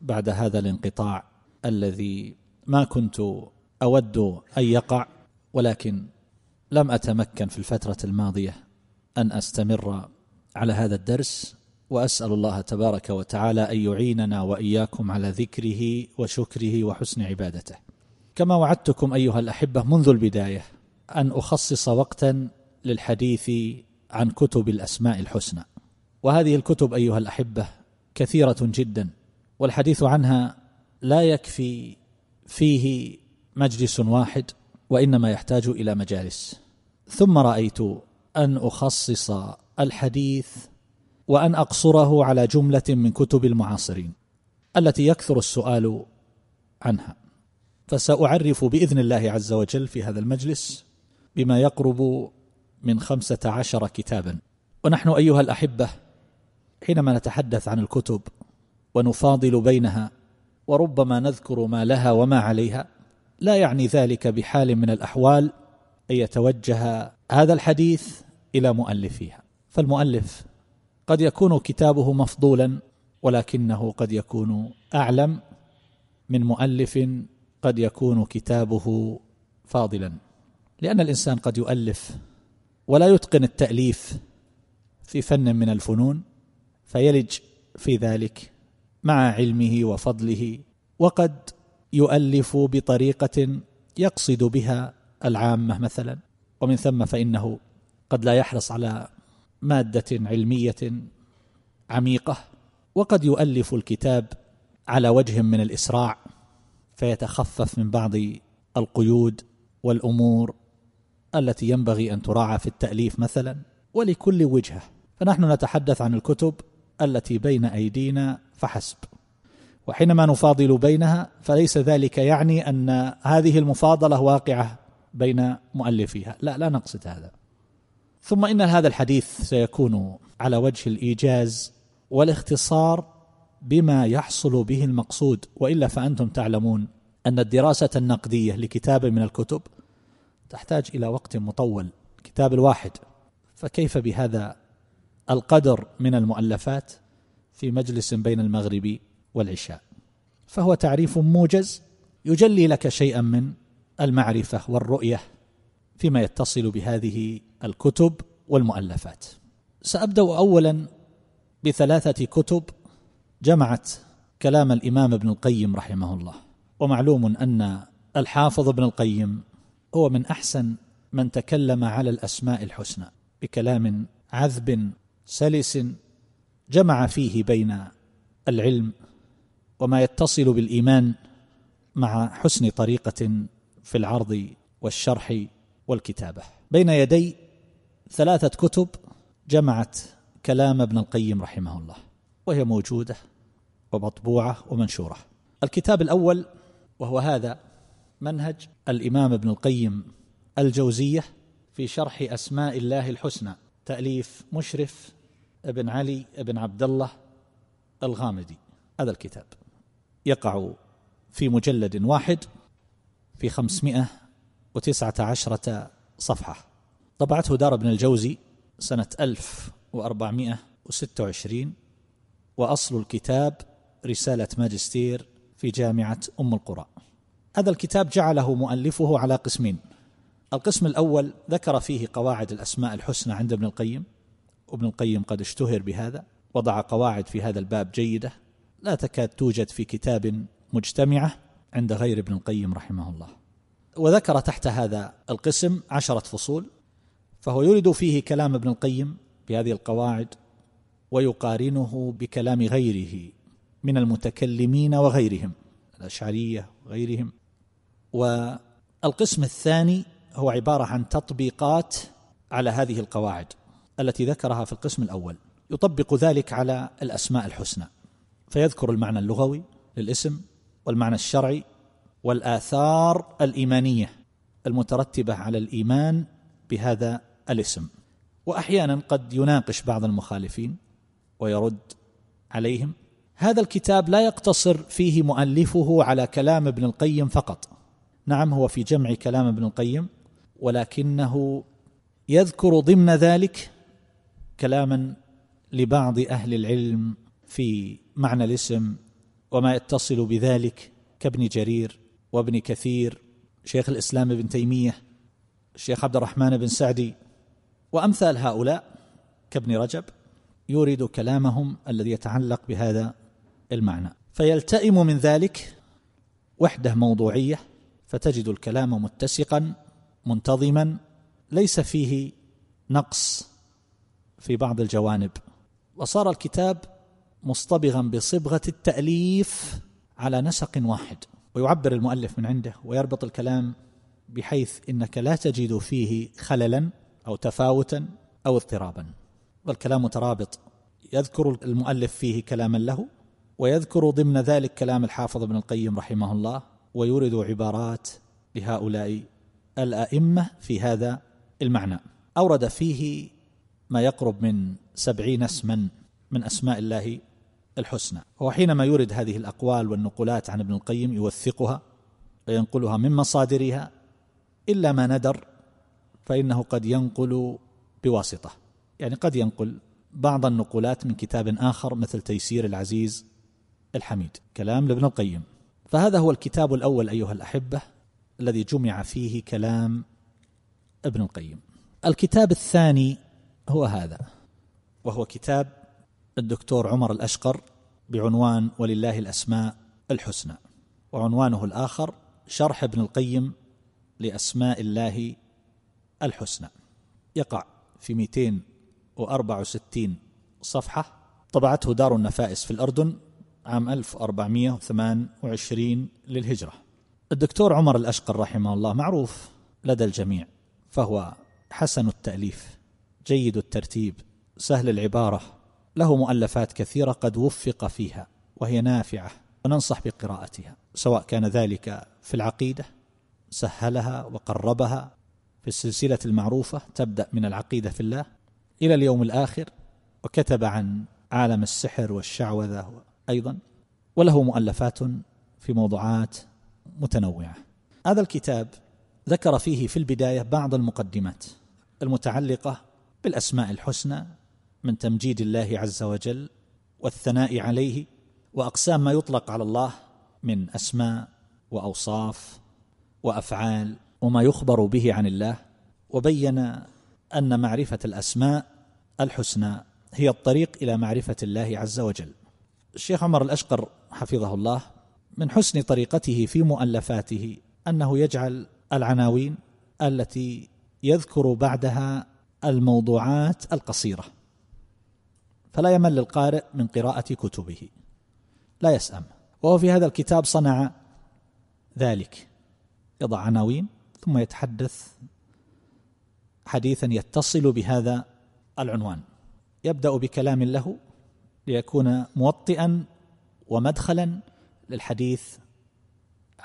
بعد هذا الانقطاع الذي ما كنت أود أن يقع ولكن لم أتمكن في الفترة الماضية أن أستمر على هذا الدرس وأسأل الله تبارك وتعالى أن يعيننا وإياكم على ذكره وشكره وحسن عبادته. كما وعدتكم أيها الأحبة منذ البداية أن أخصص وقتا للحديث عن كتب الأسماء الحسنى. وهذه الكتب أيها الأحبة كثيرة جدا. والحديث عنها لا يكفي فيه مجلس واحد وإنما يحتاج إلى مجالس. ثم رأيت أن أخصص الحديث وأن أقصره على جملة من كتب المعاصرين التي يكثر السؤال عنها. فسأعرف بإذن الله عز وجل في هذا المجلس بما يقرب من خمسة عشر كتابا. ونحن أيها الأحبة حينما نتحدث عن الكتب ونفاضل بينها وربما نذكر ما لها وما عليها. لا يعني ذلك بحال من الأحوال أن يتوجه هذا الحديث إلى مؤلفيها. فالمؤلف قد يكون كتابه مفضولا ولكنه قد يكون أعلم. من مؤلف قد يكون كتابه فاضلا. لأن الإنسان قد يؤلف ولا يتقن التأليف في فن من الفنون فيلج في ذلك مع علمه وفضله وقد يؤلف بطريقة يقصد بها العامة مثلا. ومن ثم فإنه قد لا يحرص على مادة علمية عميقة وقد يؤلف الكتاب على وجه من الإسراع فيتخفف من بعض القيود والأمور التي ينبغي أن تراعى في التأليف مثلا. ولكل وجهة. فنحن نتحدث عن الكتب التي بين أيدينا فحسب. وحينما نفاضل بينها فليس ذلك يعني أن هذه المفاضلة واقعة بين مؤلفيها. لا لا نقصد هذا. ثم إن هذا الحديث سيكون على وجه الإيجاز والاختصار بما يحصل به المقصود. وإلا فأنتم تعلمون أن الدراسة النقدية لكتاب من الكتب تحتاج إلى وقت مطول الكتاب الواحد. فكيف بهذا القدر من المؤلفات في مجلس بين المغرب والعشاء فهو تعريف موجز يجلي لك شيئا من المعرفة والرؤية فيما يتصل بهذه الكتب والمؤلفات. سأبدأ اولا بثلاثة كتب جمعت كلام الإمام ابن القيم رحمه الله ومعلوم أن الحافظ ابن القيم هو من أحسن من تكلم على الأسماء الحسنى بكلام عذب سلس جمع فيه بين العلم وما يتصل بالإيمان مع حسن طريقة في العرض والشرح والكتابة. بين يدي ثلاثة كتب جمعت كلام ابن القيم رحمه الله وهي موجودة ومطبوعة ومنشورة. الكتاب الأول وهو هذا منهج الإمام ابن القيم الجوزية في شرح أسماء الله الحسنى تأليف مشرف ابن علي ابن عبد الله الغامدي هذا الكتاب. يقع في مجلد واحد في خمسمائة وتسعة عشرة صفحة. طبعته دار ابن الجوزي سنة ألف وأربعمائة وستة وعشرين وأصل الكتاب رسالة ماجستير في جامعة أم القرى. هذا الكتاب جعله مؤلفه على قسمين. القسم الأول ذكر فيه قواعد الأسماء الحسنى عند ابن القيم وابن القيم قد اشتهر بهذا وضع قواعد في هذا الباب جيدة لا تكاد توجد في كتاب مجتمعة عند غير ابن القيم رحمه الله. وذكر تحت هذا القسم عشرة فصول فهو يريد فيه كلام ابن القيم بهذه القواعد ويقارنه بكلام غيره من المتكلمين وغيرهم الأشعرية وغيرهم. والقسم الثاني هو عبارة عن تطبيقات على هذه القواعد. التي ذكرها في القسم الأول. يطبق ذلك على الأسماء الحسنى. فيذكر المعنى اللغوي للاسم والمعنى الشرعي والآثار الإيمانية المترتبة على الإيمان بهذا الاسم. وأحيانا قد يناقش بعض المخالفين ويرد عليهم هذا الكتاب لا يقتصر فيه مؤلفه على كلام ابن القيم فقط. نعم هو في جمع كلام ابن القيم ولكنه يذكر ضمن ذلك كلاما لبعض أهل العلم في معنى الاسم وما يتصل بذلك كابن جرير وابن كثير شيخ الإسلام ابن تيمية الشيخ عبد الرحمن بن سعدي وأمثال هؤلاء كابن رجب يورد كلامهم الذي يتعلق بهذا المعنى. فيلتئم من ذلك وحدة موضوعية فتجد الكلام متسقا منتظما ليس فيه نقص في بعض الجوانب. وصار الكتاب مصطبغا بصبغة التأليف على نسق واحد. ويعبر المؤلف من عنده ويربط الكلام بحيث إنك لا تجد فيه خللا أو تفاوتا أو اضطرابا. والكلام مترابط. يذكر المؤلف فيه كلاما له ويذكر ضمن ذلك كلام الحافظ ابن القيم رحمه الله ويورد عبارات لهؤلاء الأئمة في هذا المعنى. أورد فيه ما يقرب من سبعين اسما من أسماء الله الحسنى. وهو حينما يورد هذه الأقوال والنقولات عن ابن القيم يوثقها وينقلها من مصادرها إلا ما ندر فإنه قد ينقل بواسطة. يعني قد ينقل بعض النقولات من كتاب آخر مثل تيسير العزيز الحميد. كلام لابن القيم. فهذا هو الكتاب الأول أيها الأحبة الذي جمع فيه كلام ابن القيم. الكتاب الثاني هو هذا. وهو كتاب الدكتور عمر الأشقر بعنوان ولله الأسماء الحسنى وعنوانه الآخر شرح ابن القيم لأسماء الله الحسنى. يقع في 264 صفحة طبعته دار النفائس في الأردن عام 1428 للهجرة. الدكتور عمر الأشقر رحمه الله معروف لدى الجميع فهو حسن التأليف. جيد الترتيب سهل العبارة له مؤلفات كثيرة قد وفق فيها وهي نافعة وننصح بقراءتها سواء كان ذلك في العقيدة سهلها وقربها في السلسلة المعروفة تبدأ من العقيدة في الله إلى اليوم الآخر وكتب عن عالم السحر والشعوذة أيضا وله مؤلفات في موضوعات متنوعة. هذا الكتاب ذكر فيه في البداية بعض المقدمات المتعلقة بالأسماء الحسنى من تمجيد الله عز وجل والثناء عليه وأقسام ما يطلق على الله من أسماء وأوصاف وأفعال وما يخبر به عن الله وبين أن معرفة الأسماء الحسنى هي الطريق إلى معرفة الله عز وجل. الشيخ عمر الأشقر حفظه الله من حسن طريقته في مؤلفاته أنه يجعل العناوين التي يذكر بعدها الموضوعات القصيرة. فلا يمل القارئ من قراءة كتبه. لا يسأم. وهو في هذا الكتاب صنع ذلك. يضع عناوين ثم يتحدث حديثا يتصل بهذا العنوان. يبدأ بكلام له ليكون موطئا ومدخلا للحديث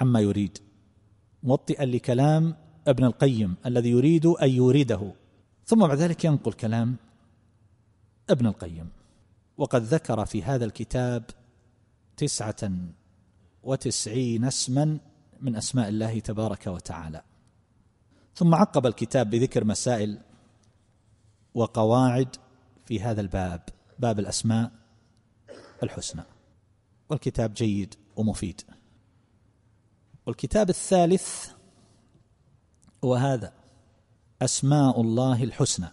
عما يريد. موطئا لكلام ابن القيم الذي يريد أن يورده. ثم بعد ذلك ينقل كلام ابن القيم. وقد ذكر في هذا الكتاب تسعة وتسعين اسما من أسماء الله تبارك وتعالى. ثم عقب الكتاب بذكر مسائل وقواعد في هذا الباب باب الأسماء الحسنى. والكتاب جيد ومفيد. والكتاب الثالث هو هذا. أسماء الله الحسنى.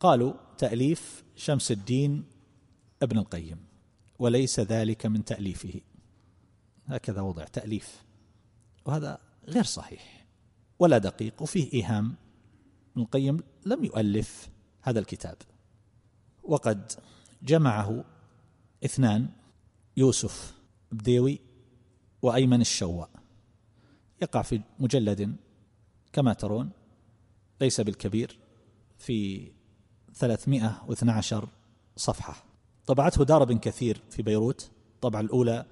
قالوا تأليف شمس الدين ابن القيم وليس ذلك من تأليفه. هكذا وضع تأليف وهذا غير صحيح ولا دقيق وفيه إيهام. ابن القيم لم يؤلف هذا الكتاب. وقد جمعه اثنان يوسف بديوي وأيمن الشواء. يقع في مجلد كما ترون ليس بالكبير في 312 صفحة. طبعته دار بن كثير في بيروت الطبعة الأولى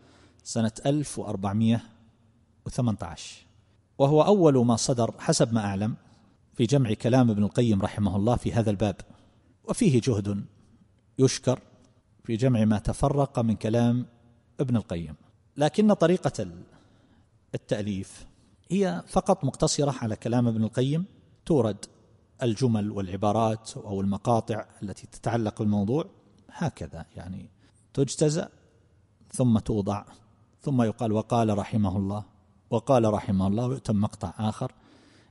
سنة 1418 وهو أول ما صدر حسب ما أعلم في جمع كلام ابن القيم رحمه الله في هذا الباب. وفيه جهد يشكر في جمع ما تفرق من كلام ابن القيم. لكن طريقة التأليف هي فقط مقتصرة على كلام ابن القيم تورد الجمل والعبارات أو المقاطع التي تتعلق بالموضوع هكذا يعني تجتزأ ثم توضع ثم يقال وقال رحمه الله وقال رحمه الله ويؤتم مقطع آخر.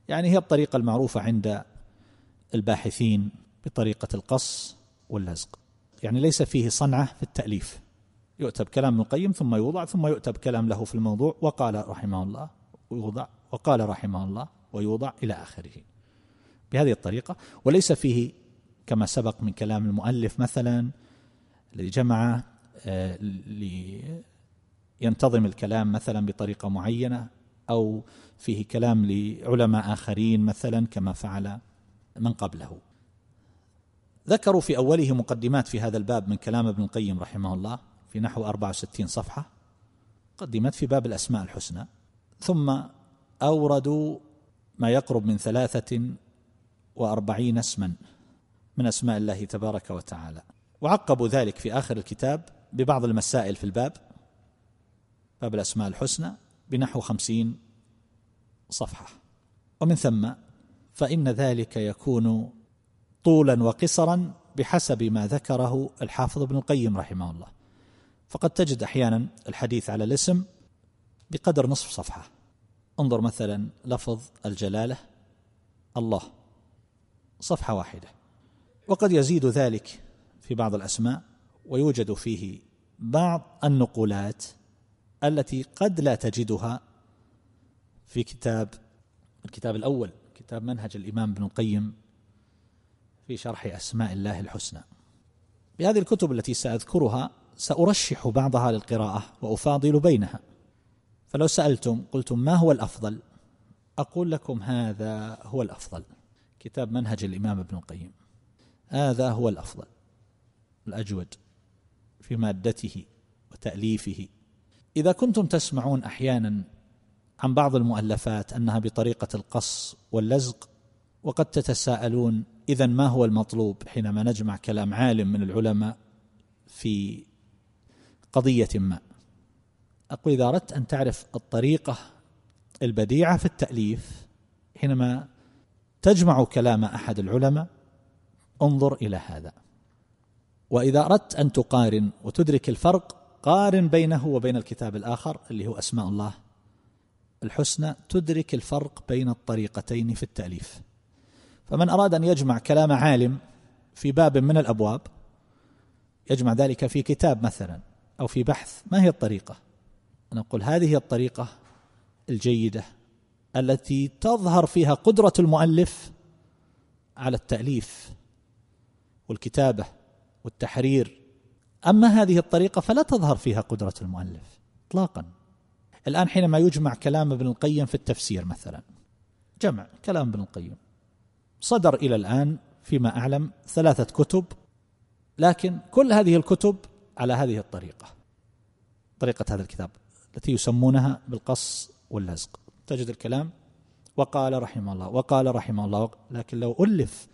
يعني هي الطريقة المعروفة عند الباحثين بطريقة القص واللزق. يعني ليس فيه صنعة في التأليف. يؤتى بكلام ابن القيم ثم يوضع ثم يؤتى بكلام له في الموضوع وقال رحمه الله ويوضع وقال رحمه الله ويوضع إلى آخره. بهذه الطريقة وليس فيه كما سبق من كلام المؤلف مثلا الذي جمع آه، لينتظم الكلام مثلا بطريقة معينة أو فيه كلام لعلماء آخرين مثلا كما فعل من قبله. ذكروا في أوله مقدمات في هذا الباب من كلام ابن القيم رحمه الله في نحو 64 صفحة قدمت في باب الأسماء الحسنى ثم أوردوا ما يقرب من ثلاثة وأربعين اسما من أسماء الله تبارك وتعالى. وعقبوا ذلك في آخر الكتاب ببعض المسائل في الباب باب الأسماء الحسنى بنحو خمسين صفحة. ومن ثم فإن ذلك يكون طولا وقصرا بحسب ما ذكره الحافظ ابن القيم رحمه الله. فقد تجد أحيانا الحديث على الاسم بقدر نصف صفحة. انظر مثلا لفظ الجلالة الله. صفحة واحدة. وقد يزيد ذلك في بعض الأسماء ويوجد فيه بعض النقولات التي قد لا تجدها في كتاب الكتاب الأول كتاب منهج الإمام ابن القيم في شرح أسماء الله الحسنى. بهذه الكتب التي سأذكرها سأرشح بعضها للقراءة وأفاضل بينها. فلو سألتم قلتم ما هو الأفضل؟ أقول لكم هذا هو الأفضل. كتاب منهج الإمام ابن القيم. هذا هو الأفضل الأجود في مادته وتأليفه. إذا كنتم تسمعون أحيانا عن بعض المؤلفات أنها بطريقة القص واللزق وقد تتساءلون إذا ما هو المطلوب حينما نجمع كلام عالم من العلماء في قضية ما؟ أقول إذا أردت أن تعرف الطريقة البديعة في التأليف حينما تجمع كلام أحد العلماء؟ انظر إلى هذا. وإذا أردت أن تقارن وتدرك الفرق قارن بينه وبين الكتاب الآخر اللي هو أسماء الله الحسنى تدرك الفرق بين الطريقتين في التأليف. فمن أراد أن يجمع كلام عالم في باب من الأبواب يجمع ذلك في كتاب مثلا أو في بحث ما هي الطريقة؟ نقول هذه هي الطريقة الجيدة التي تظهر فيها قدرة المؤلف على التأليف والكتابة والتحرير. أما هذه الطريقة فلا تظهر فيها قدرة المؤلف اطلاقا. الآن حينما يجمع كلام ابن القيم في التفسير مثلا جمع كلام ابن القيم. صدر إلى الآن فيما أعلم ثلاثة كتب لكن كل هذه الكتب على هذه الطريقة طريقة هذا الكتاب التي يسمونها بالقص واللزق. تجد الكلام. وقال رحمه الله وقال رحمه الله لكن لو ألف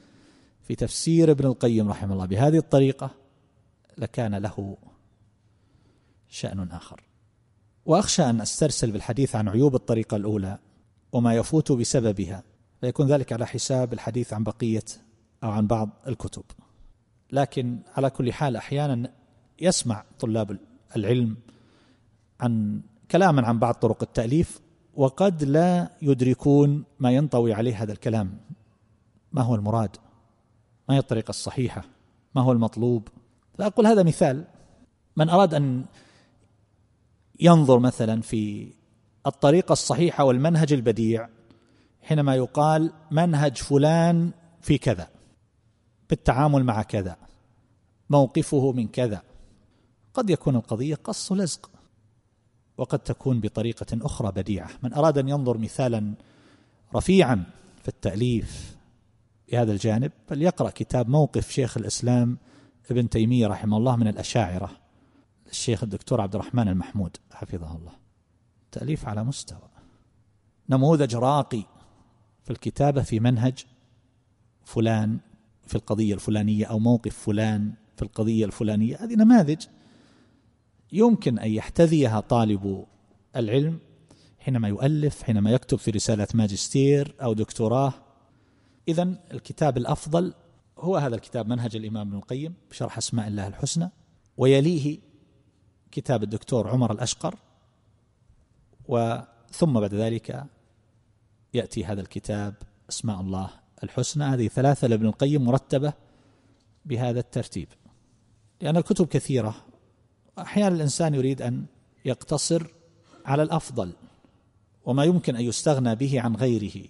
في تفسير ابن القيم رحمه الله بهذه الطريقة لكان له شأن آخر. وأخشى أن أسترسل بالحديث عن عيوب الطريقة الأولى وما يفوت بسببها فيكون ذلك على حساب الحديث عن بقية أو عن بعض الكتب. لكن على كل حال أحيانا يسمع طلاب العلم عن كلاما عن بعض طرق التأليف وقد لا يدركون ما ينطوي عليه هذا الكلام. ما هو المراد؟ ما هي الطريقة الصحيحة؟ ما هو المطلوب؟ فأقول هذا مثال. من أراد أن ينظر مثلا في الطريقة الصحيحة والمنهج البديع حينما يقال منهج فلان في كذا بالتعامل مع كذا موقفه من كذا قد يكون القضية قص لزق. وقد تكون بطريقة أخرى بديعة. من أراد أن ينظر مثالا رفيعا في التأليف بهذا الجانب فليقرأ كتاب موقف شيخ الإسلام ابن تيمية رحمه الله من الأشاعرة الشيخ الدكتور عبد الرحمن المحمود حفظه الله. تأليف على مستوى. نموذج راقي في الكتابة في منهج فلان في القضية الفلانية أو موقف فلان في القضية الفلانية. هذه نماذج يمكن أن يحتذيها طالب العلم حينما يؤلف حينما يكتب في رسالة ماجستير أو دكتوراه. إذا الكتاب الأفضل هو هذا الكتاب منهج الإمام ابن القيم بشرح أسماء الله الحسنى. ويليه كتاب الدكتور عمر الأشقر. وثم بعد ذلك يأتي هذا الكتاب أسماء الله الحسنى. هذه ثلاثة لابن القيم مرتبة بهذا الترتيب. لأن الكتب كثيرة أحيانا الإنسان يريد أن يقتصر على الأفضل وما يمكن أن يستغنى به عن غيره.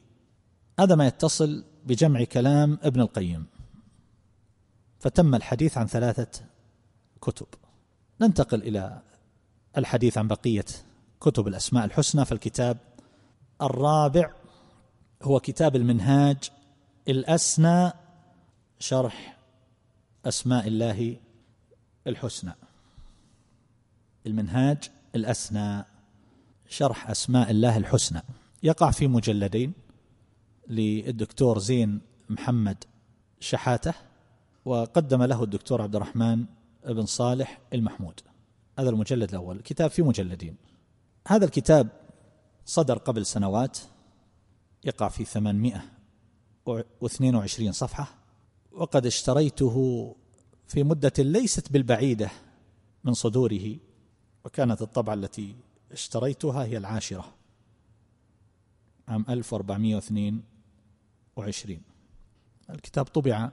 هذا ما يتصل بجمع كلام ابن القيم. فتم الحديث عن ثلاثة كتب. ننتقل إلى الحديث عن بقية كتب الأسماء الحسنى فالكتاب الرابع هو كتاب المنهاج الأسنى شرح أسماء الله الحسنى. المنهاج الأسنى شرح أسماء الله الحسنى. يقع في مجلدين للدكتور زين محمد شحاتة وقدم له الدكتور عبد الرحمن بن صالح المحمود. هذا المجلد الأول الكتاب في مجلدين. هذا الكتاب صدر قبل سنوات يقع في 822 صفحة وقد اشتريته في مدة ليست بالبعيدة من صدوره. وكانت الطبعة التي اشتريتها هي العاشرة عام 1422 الكتاب طبع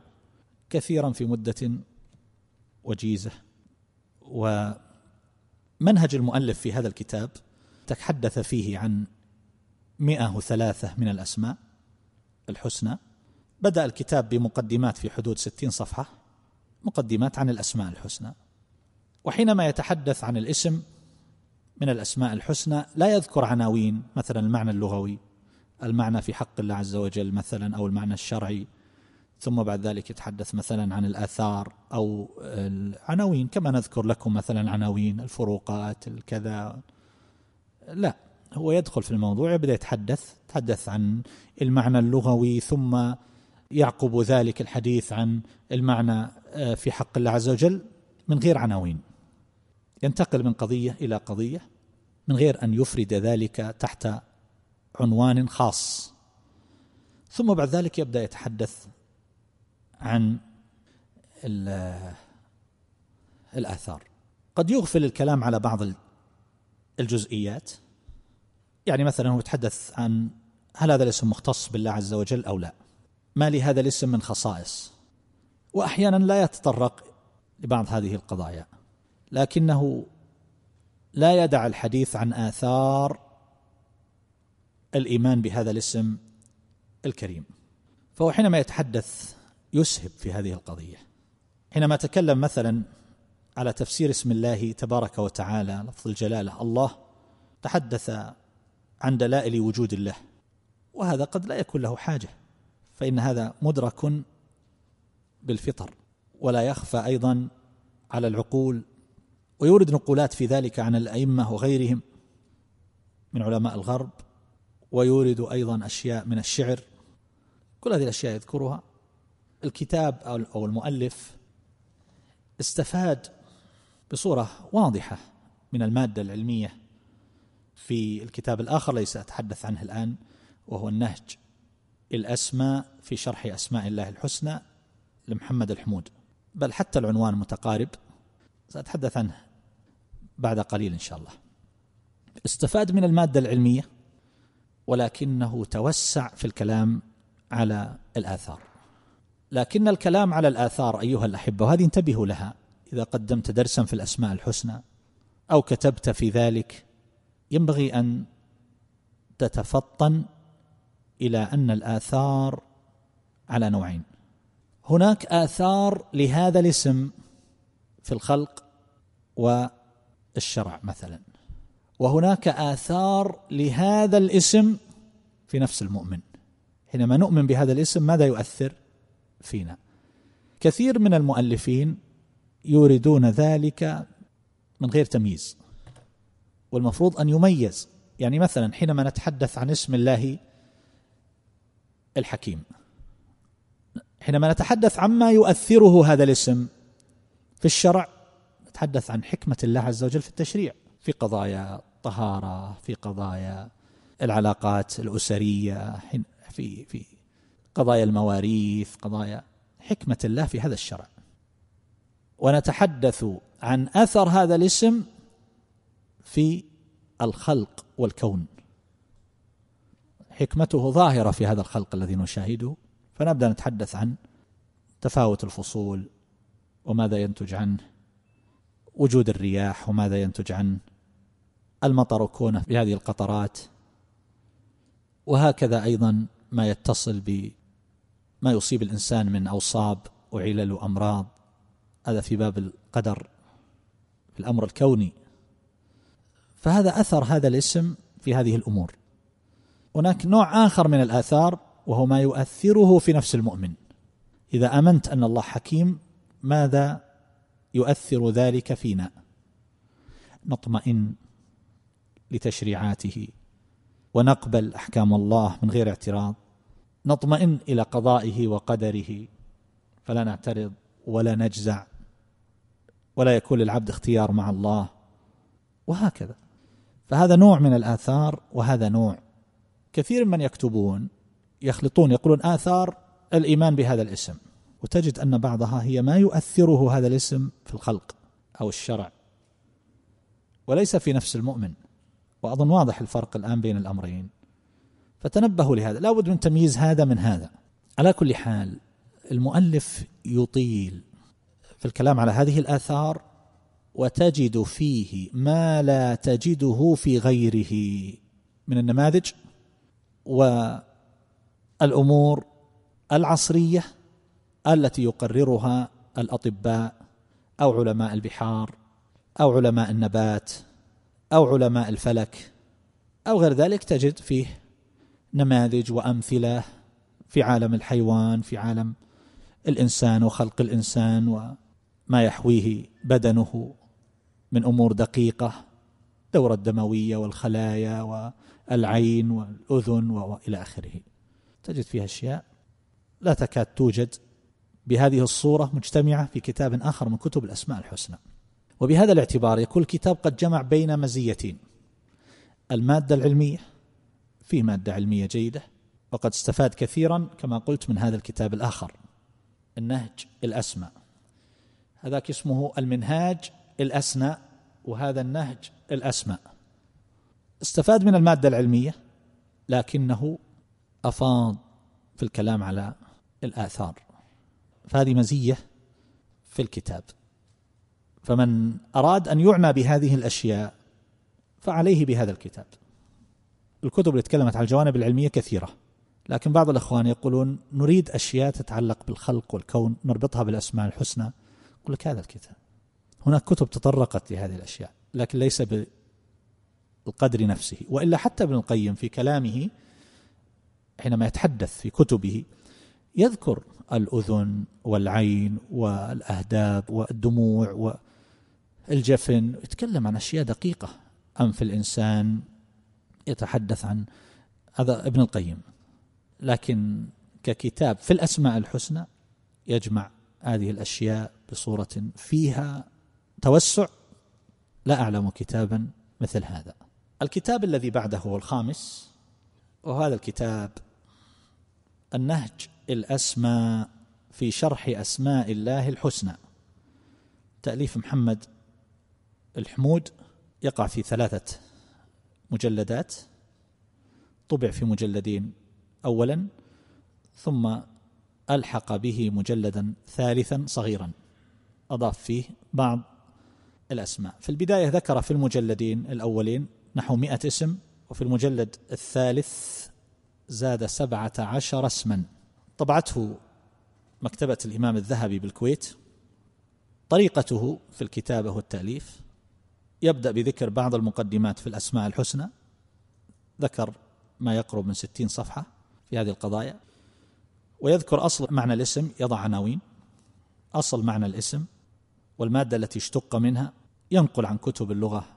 كثيرا في مدة وجيزة ومنهج المؤلف في هذا الكتاب تحدث فيه عن مئة وثلاثة من الأسماء الحسنى. بدأ الكتاب بمقدمات في حدود ستين صفحة مقدمات عن الأسماء الحسنى. وحينما يتحدث عن الاسم من الأسماء الحسنى لا يذكر عناوين مثلا المعنى اللغوي المعنى في حق الله عز وجل مثلا أو المعنى الشرعي ثم بعد ذلك يتحدث مثلا عن الآثار أو العناوين كما نذكر لكم مثلا عناوين الفروقات الكذا. لا هو يدخل في الموضوع يبدأ يتحدث يتحدث عن المعنى اللغوي ثم يعقب ذلك الحديث عن المعنى في حق الله عز وجل من غير عناوين. ينتقل من قضية إلى قضية من غير أن يفرد ذلك تحت عنوان خاص. ثم بعد ذلك يبدأ يتحدث عن الآثار. قد يغفل الكلام على بعض الجزئيات. يعني مثلا هو يتحدث عن هل هذا الاسم مختص بالله عز وجل أو لا. ما لهذا الاسم من خصائص. وأحيانا لا يتطرق لبعض هذه القضايا. لكنه لا يدع الحديث عن آثار الإيمان بهذا الاسم الكريم. فهو حينما يتحدث يسهب في هذه القضية. حينما تكلم مثلا على تفسير اسم الله تبارك وتعالى لفظ الجلالة الله تحدث عن دلائل وجود الله وهذا قد لا يكون له حاجة فإن هذا مدرك بالفطر ولا يخفى أيضا على العقول ويورد نقولات في ذلك عن الأئمة وغيرهم من علماء الغرب ويورد أيضا أشياء من الشعر. كل هذه الأشياء يذكرها. الكتاب أو المؤلف استفاد بصورة واضحة من المادة العلمية في الكتاب الآخر ليس أتحدث عنه الآن وهو النهج الأسماء في شرح أسماء الله الحسنى لمحمد الحمود. بل حتى العنوان متقارب. سأتحدث عنه. بعد قليل إن شاء الله. استفاد من المادة العلمية ولكنه توسع في الكلام على الآثار. لكن الكلام على الآثار أيها الأحبة وهذه انتبهوا لها إذا قدمت درسا في الأسماء الحسنى أو كتبت في ذلك ينبغي أن تتفطن إلى أن الآثار على نوعين. هناك آثار لهذا الاسم في الخلق والشرع مثلا. وهناك آثار لهذا الاسم في نفس المؤمن. حينما نؤمن بهذا الاسم ماذا يؤثر فينا؟ كثير من المؤلفين يوردون ذلك من غير تمييز والمفروض أن يميز. يعني مثلا حينما نتحدث عن اسم الله الحكيم حينما نتحدث عما يؤثره هذا الاسم في الشرع نتحدث عن حكمة الله عز وجل في التشريع في قضايا طهارة في قضايا العلاقات الأسرية في في قضايا المواريث قضايا حكمة الله في هذا الشرع. ونتحدث عن أثر هذا الاسم في الخلق والكون. حكمته ظاهرة في هذا الخلق الذي نشاهده. فنبدأ نتحدث عن تفاوت الفصول وماذا ينتج عنه. وجود الرياح وماذا ينتج عنه المطر وكونه بهذه القطرات. وهكذا أيضا ما يتصل بما يصيب الإنسان من أوصاب وعلل وأمراض. هذا في باب القدر في الأمر الكوني. فهذا أثر هذا الاسم في هذه الأمور. هناك نوع آخر من الآثار وهو ما يؤثره في نفس المؤمن. إذا آمنت أن الله حكيم ماذا يؤثر ذلك فينا. نطمئن لتشريعاته. ونقبل أحكام الله من غير اعتراض. نطمئن إلى قضائه وقدره. فلا نعترض ولا نجزع. ولا يكون للعبد اختيار مع الله. وهكذا. فهذا نوع من الآثار وهذا نوع. كثير من يكتبون يخلطون يقولون آثار الإيمان بهذا الاسم. وتجد أن بعضها هي ما يؤثره هذا الاسم في الخلق أو الشرع. وليس في نفس المؤمن. وأظن واضح الفرق الآن بين الأمرين. فتنبهوا لهذا. لا بد من تمييز هذا من هذا. على كل حال المؤلف يطيل في الكلام على هذه الآثار وتجد فيه ما لا تجده في غيره من النماذج والأمور العصرية التي يقررها الأطباء أو علماء البحار أو علماء النبات أو علماء الفلك أو غير ذلك تجد فيه نماذج وأمثلة في عالم الحيوان في عالم الإنسان وخلق الإنسان وما يحويه بدنه من أمور دقيقة الدورة الدموية والخلايا والعين والأذن وإلى آخره. تجد فيها أشياء لا تكاد توجد بهذه الصورة مجتمعة في كتاب آخر من كتب الأسماء الحسنى. وبهذا الاعتبار يكون الكتاب قد جمع بين مزيتين المادة العلمية فيه مادة علمية جيدة وقد استفاد كثيرا كما قلت من هذا الكتاب الآخر النهج الأسمى هذاك اسمه المنهاج الأسنى وهذا النهج الأسمى استفاد من المادة العلمية لكنه أفاض في الكلام على الآثار. فهذه مزية في الكتاب. فمن أراد أن يعنى بهذه الأشياء فعليه بهذا الكتاب. الكتب اللي تكلمت على الجوانب العلمية كثيرة لكن بعض الأخوان يقولون نريد أشياء تتعلق بالخلق والكون نربطها بالأسماء الحسنى. يقول لك هذا الكتاب. هناك كتب تطرقت لهذه الأشياء لكن ليس بالقدر نفسه. وإلا حتى ابن القيم في كلامه حينما يتحدث في كتبه يذكر الأذن والعين والأهداب والدموع الجفن يتكلم عن أشياء دقيقة. أنف الإنسان يتحدث عن هذا ابن القيم. لكن ككتاب في الأسماء الحسنى يجمع هذه الأشياء بصورة فيها توسع. لا أعلم كتابا مثل هذا. الكتاب الذي بعده هو الخامس وهذا الكتاب النهج الأسمى في شرح أسماء الله الحسنى. تأليف محمد الحمود يقع في ثلاثة مجلدات. طبع في مجلدين أولا ثم ألحق به مجلدا ثالثا صغيرا. أضاف فيه بعض الأسماء. في البداية ذكر في المجلدين الأولين نحو مئة اسم وفي المجلد الثالث زاد سبعة عشر اسما. طبعته مكتبة الإمام الذهبي بالكويت. طريقته في الكتابة والتأليف. يبدأ بذكر بعض المقدمات في الأسماء الحسنى. ذكر ما يقرب من ستين صفحة في هذه القضايا. ويذكر أصل معنى الاسم يضع عناوين. أصل معنى الاسم والمادة التي اشتق منها. ينقل عن كتب اللغة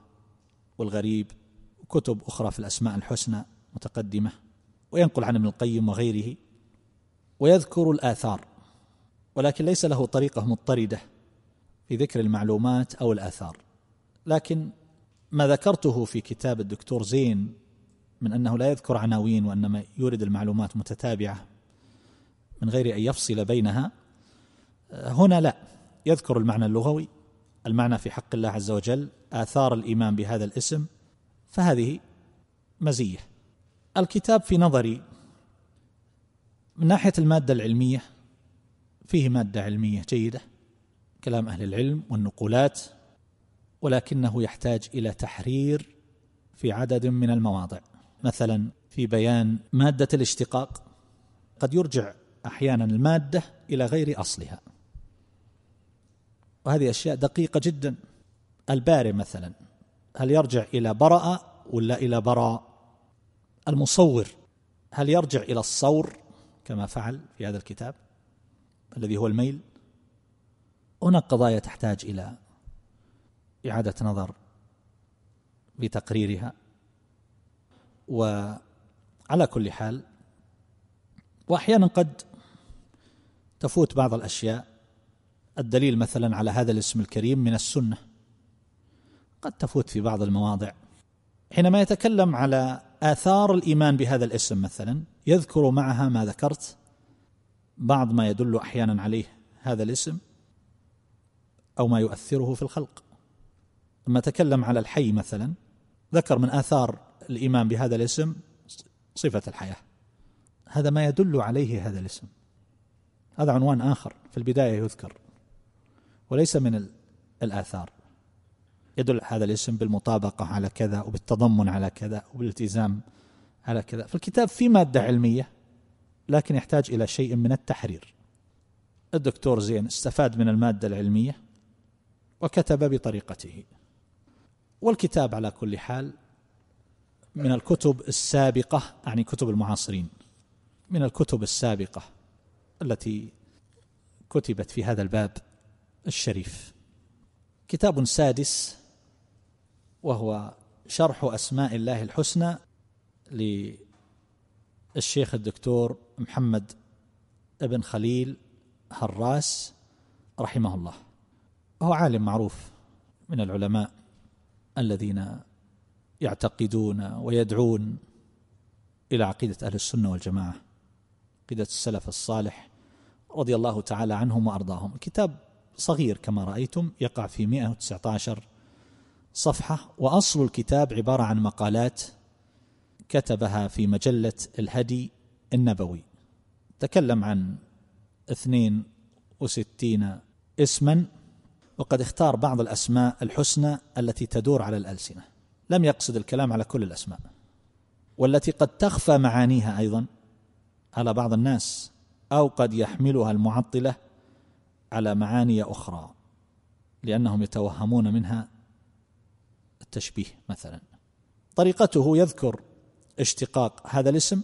والغريب وكتب أخرى في الأسماء الحسنى متقدمة. وينقل عن ابن القيم وغيره ويذكر الآثار ولكن ليس له طريقة مضطردة في ذكر المعلومات أو الآثار. لكن ما ذكرته في كتاب الدكتور زين من أنه لا يذكر عناوين وإنما يورد المعلومات متتابعة من غير أن يفصل بينها هنا لا. يذكر المعنى اللغوي المعنى في حق الله عز وجل آثار الإيمان بهذا الاسم فهذه مزية. الكتاب في نظري من ناحية المادة العلمية فيه مادة علمية جيدة كلام أهل العلم والنقولات ولكنه يحتاج إلى تحرير في عدد من المواضع. مثلا في بيان مادة الاشتقاق قد يرجع أحيانا المادة إلى غير أصلها. وهذه أشياء دقيقة جدا. الباري مثلا هل يرجع إلى برأ ولا إلى براء؟ المصور. هل يرجع إلى الصور كما فعل في هذا الكتاب الذي هو الميل؟ هناك قضايا تحتاج إلى إعادة نظر بتقريرها. وعلى كل حال وأحيانا قد تفوت بعض الأشياء. الدليل مثلا على هذا الاسم الكريم من السنة. قد تفوت في بعض المواضع. حينما يتكلم على آثار الإيمان بهذا الاسم مثلا يذكر معها ما ذكرت بعض ما يدل أحيانا عليه هذا الاسم أو ما يؤثره في الخلق. لما تكلم على الحي مثلا ذكر من آثار الإيمان بهذا الاسم صفة الحياة. هذا ما يدل عليه هذا الاسم. هذا عنوان آخر في البداية يذكر وليس من الآثار. يدل هذا الاسم بالمطابقة على كذا وبالتضمن على كذا وبالالتزام على كذا. فالكتاب في مادة علمية لكن يحتاج إلى شيء من التحرير. الدكتور زين استفاد من المادة العلمية وكتب بطريقته. والكتاب على كل حال من الكتب السابقة يعني كتب المعاصرين من الكتب السابقة التي كتبت في هذا الباب الشريف. كتاب سادس وهو شرح أسماء الله الحسنى للشيخ الدكتور محمد ابن خليل هراس رحمه الله. هو عالم معروف من العلماء الذين يعتقدون ويدعون إلى عقيدة أهل السنة والجماعة عقيدة السلف الصالح رضي الله تعالى عنهم وأرضاهم. الكتاب صغير كما رأيتم يقع في 119 صفحة وأصل الكتاب عبارة عن مقالات كتبها في مجلة الهدي النبوي. تكلم عن 62 اسما وقد اختار بعض الأسماء الحسنى التي تدور على الألسنة. لم يقصد الكلام على كل الأسماء. والتي قد تخفى معانيها أيضا على بعض الناس أو قد يحملها المعطلة على معاني أخرى لأنهم يتوهمون منها التشبيه مثلا. طريقته يذكر اشتقاق هذا الاسم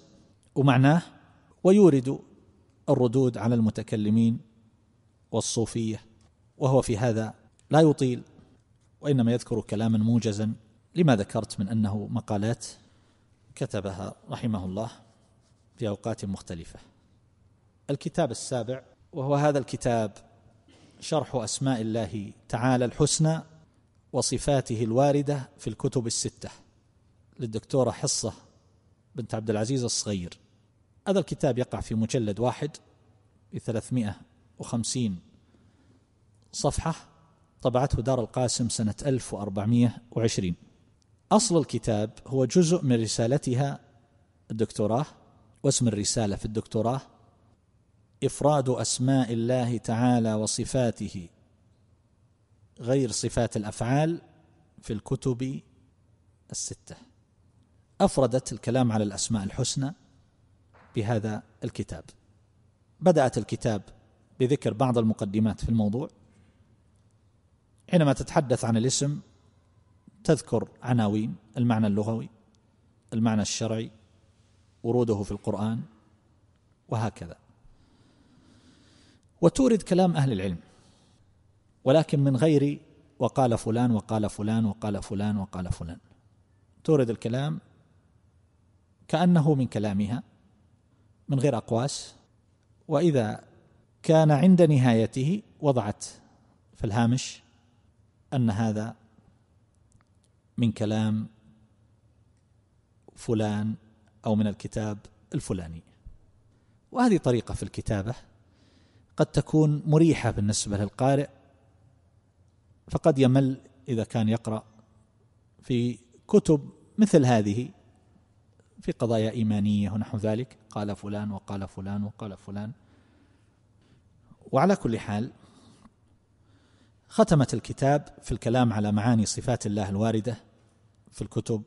ومعناه ويورد الردود على المتكلمين والصوفية وهو في هذا لا يطيل وإنما يذكر كلاما موجزا لما ذكرت من أنه مقالات كتبها رحمه الله في أوقات مختلفة. الكتاب السابع وهو هذا الكتاب شرح أسماء الله تعالى الحسنى وصفاته الواردة في الكتب الستة للدكتورة حصة بنت عبد العزيز الصغير. هذا الكتاب يقع في مجلد واحد بثلاثمائة وخمسين صفحة طبعته دار القاسم سنة 1420 أصل الكتاب هو جزء من رسالتها الدكتوراه واسم الرسالة في الدكتوراه إفراد أسماء الله تعالى وصفاته. غير صفات الأفعال في الكتب الستة. أفردت الكلام على الأسماء الحسنى بهذا الكتاب. بدأت الكتاب بذكر بعض المقدمات في الموضوع. حينما تتحدث عن الاسم تذكر عناوين المعنى اللغوي المعنى الشرعي وروده في القرآن وهكذا. وتورد كلام أهل العلم. ولكن من غير وقال فلان وقال فلان وقال فلان وقال فلان. تورد الكلام كأنه من كلامها من غير أقواس. وإذا كان عند نهايته وضعت في الهامش أن هذا من كلام فلان أو من الكتاب الفلاني. وهذه طريقة في الكتابة قد تكون مريحة بالنسبة للقارئ فقد يمل إذا كان يقرأ في كتب مثل هذه في قضايا إيمانية ونحو ذلك قال فلان وقال فلان وقال فلان. وعلى كل حال ختمت الكتاب في الكلام على معاني صفات الله الواردة في الكتب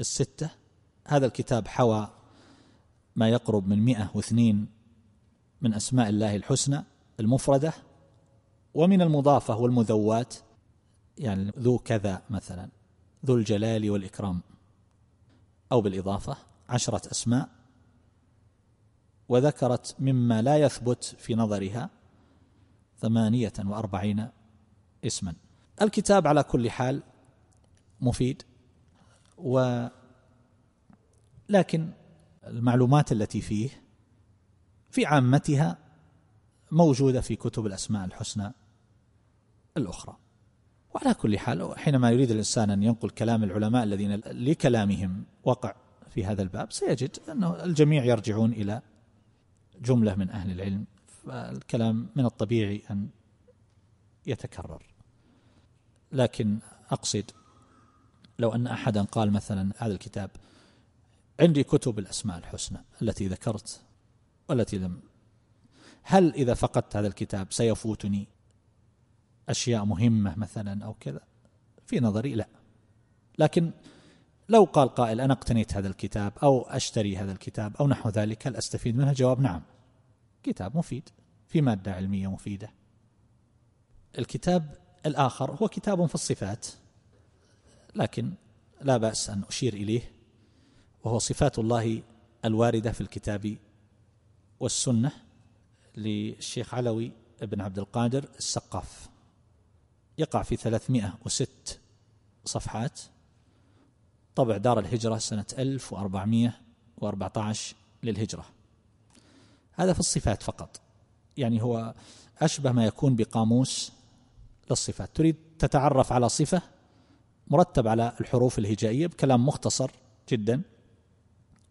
الستة. هذا الكتاب حوى ما يقرب من مئة واثنين من أسماء الله الحسنى المفردة. ومن المضافة والمذوات يعني ذو كذا مثلا ذو الجلال والإكرام. أو بالإضافة عشرة أسماء وذكرت مما لا يثبت في نظرها ثمانية وأربعين اسما. الكتاب على كل حال مفيد و لكن المعلومات التي فيه في عامتها موجودة في كتب الأسماء الحسنى. الأخرى. وعلى كل حال حينما يريد الإنسان أن ينقل كلام العلماء الذين لكلامهم وقع في هذا الباب سيجد أنه الجميع يرجعون إلى جملة من أهل العلم فالكلام من الطبيعي أن يتكرر. لكن أقصد لو أن أحدا قال مثلا هذا الكتاب عندي كتب الأسماء الحسنى التي ذكرت والتي لم هل إذا فقدت هذا الكتاب سيفوتني؟ أشياء مهمة مثلا أو كذا. في نظري لا. لكن لو قال قائل أنا اقتنيت هذا الكتاب أو أشتري هذا الكتاب أو نحو ذلك هل أستفيد منه؟ جواب نعم. كتاب مفيد. في مادة علمية مفيدة. الكتاب الآخر هو كتاب في الصفات لكن لا بأس أن أشير إليه وهو صفات الله الواردة في الكتاب والسنة للشيخ علوي بن عبد القادر السقاف. يقع في 306 صفحات. طبع دار الهجرة سنة 1414 للهجرة. هذا في الصفات فقط. يعني هو أشبه ما يكون بقاموس للصفات. تريد تتعرف على صفة مرتب على الحروف الهجائية بكلام مختصر جدا.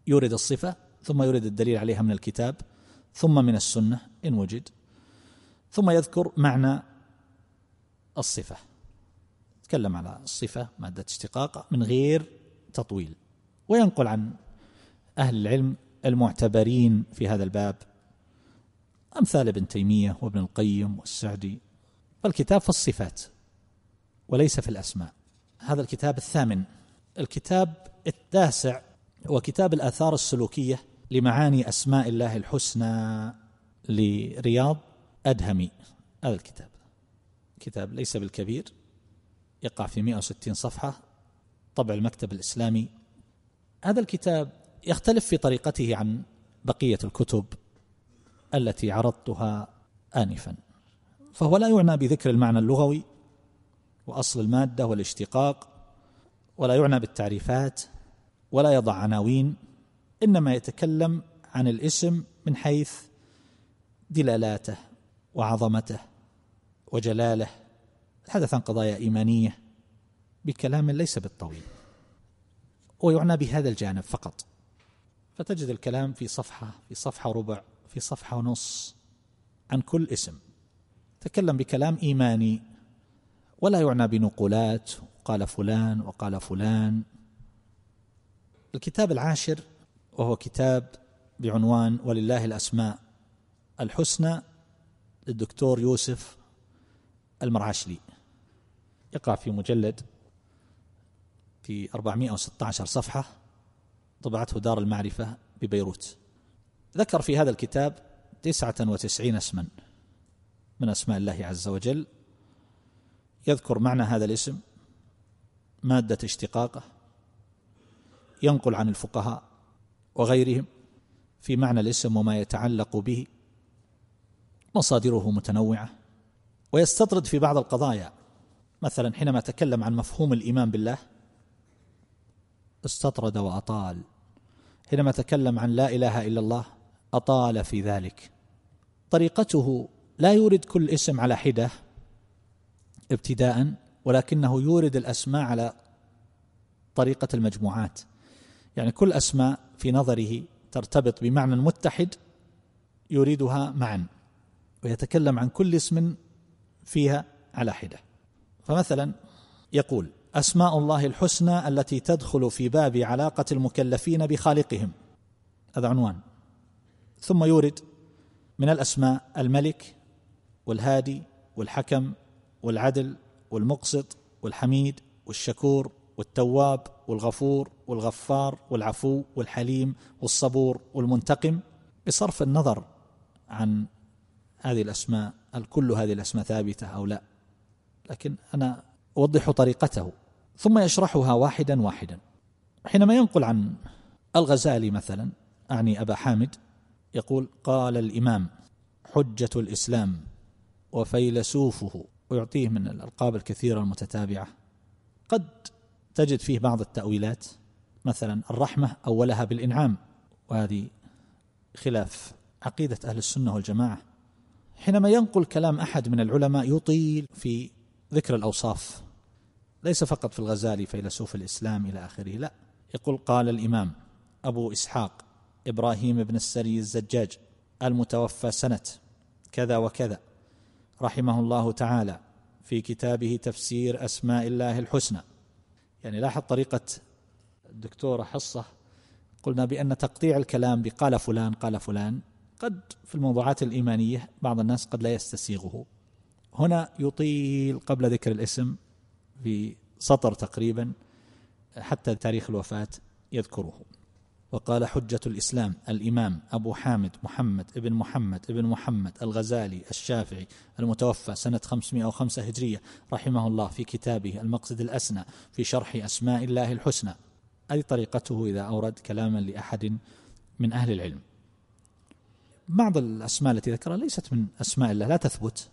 يورد الصفة ثم يورد الدليل عليها من الكتاب ثم من السنة إن وجد. ثم يذكر معنى الصفة. تكلم على الصفة مادة اشتقاق من غير تطويل. وينقل عن أهل العلم المعتبرين في هذا الباب أمثال ابن تيمية وابن القيم والسعدي. فالكتاب في الصفات وليس في الأسماء. هذا الكتاب الثامن. الكتاب التاسع هو كتاب الآثار السلوكية لمعاني أسماء الله الحسنى لرياض أدهمي. هذا الكتاب. كتاب ليس بالكبير يقع في 160 صفحة طبع المكتب الإسلامي. هذا الكتاب يختلف في طريقته عن بقية الكتب التي عرضتها آنفا. فهو لا يعنى بذكر المعنى اللغوي وأصل المادة والاشتقاق ولا يعنى بالتعريفات ولا يضع عناوين إنما يتكلم عن الاسم من حيث دلالاته وعظمته. وجلاله. الحدث عن قضايا إيمانية بكلام ليس بالطويل. ويعنى بهذا الجانب فقط. فتجد الكلام في صفحة في صفحة ربع في صفحة ونص عن كل اسم. تكلم بكلام إيماني. ولا يعنى بنقولات. قال فلان وقال فلان. الكتاب العاشر وهو كتاب بعنوان ولله الأسماء. الحسنى للدكتور يوسف المرعشلي يقع في مجلد في 416 صفحة طبعته دار المعرفة ببيروت. ذكر في هذا الكتاب تسعة وتسعين اسما من أسماء الله عز وجل. يذكر معنى هذا الاسم مادة اشتقاقه ينقل عن الفقهاء وغيرهم في معنى الاسم وما يتعلق به. مصادره متنوعة. ويستطرد في بعض القضايا. مثلا حينما تكلم عن مفهوم الإيمان بالله استطرد وأطال. حينما تكلم عن لا إله إلا الله أطال في ذلك. طريقته لا يورد كل اسم على حدة ابتداء ولكنه يورد الأسماء على طريقة المجموعات. يعني كل أسماء في نظره ترتبط بمعنى متحد يريدها معا ويتكلم عن كل اسم فيها على حدة. فمثلا يقول أسماء الله الحسنى التي تدخل في باب علاقة المكلفين بخالقهم. هذا عنوان. ثم يورد من الأسماء الملك والهادي والحكم والعدل والمقسط والحميد والشكور والتواب والغفور والغفار والعفو والحليم والصبور والمنتقم. بصرف النظر عن هذه الأسماء هل كل هذه الأسماء ثابتة أو لا؟ لكن أنا أوضح طريقته. ثم يشرحها واحدا واحدا. حينما ينقل عن الغزالي مثلا أعني أبا حامد يقول قال الإمام حجة الإسلام وفيلسوفه ويعطيه من الألقاب الكثيرة المتتابعة. قد تجد فيه بعض التأويلات مثلا الرحمة أولها بالإنعام. وهذه خلاف عقيدة أهل السنة والجماعة. حينما ينقل كلام أحد من العلماء يطيل في ذكر الأوصاف. ليس فقط في الغزالي فيلسوف الإسلام إلى آخره لا. يقول قال الإمام أبو إسحاق إبراهيم بن السري الزجاج المتوفى سنة كذا وكذا رحمه الله تعالى في كتابه تفسير أسماء الله الحسنى. يعني لاحظ طريقة الدكتوره حصة قلنا بأن تقطيع الكلام بقال فلان قال فلان قد في الموضوعات الإيمانية بعض الناس قد لا يستسيغه. هنا يطيل قبل ذكر الاسم بسطر تقريبا حتى تاريخ الوفاة يذكره. وقال حجة الإسلام الإمام أبو حامد محمد ابن محمد ابن محمد الغزالي الشافعي المتوفى سنة 505 هجرية رحمه الله في كتابه المقصد الأسنى في شرح أسماء الله الحسنى. هذه طريقته إذا أورد كلاما لأحد من أهل العلم. بعض الأسماء التي ذكرها ليست من أسماء الله لا تثبت.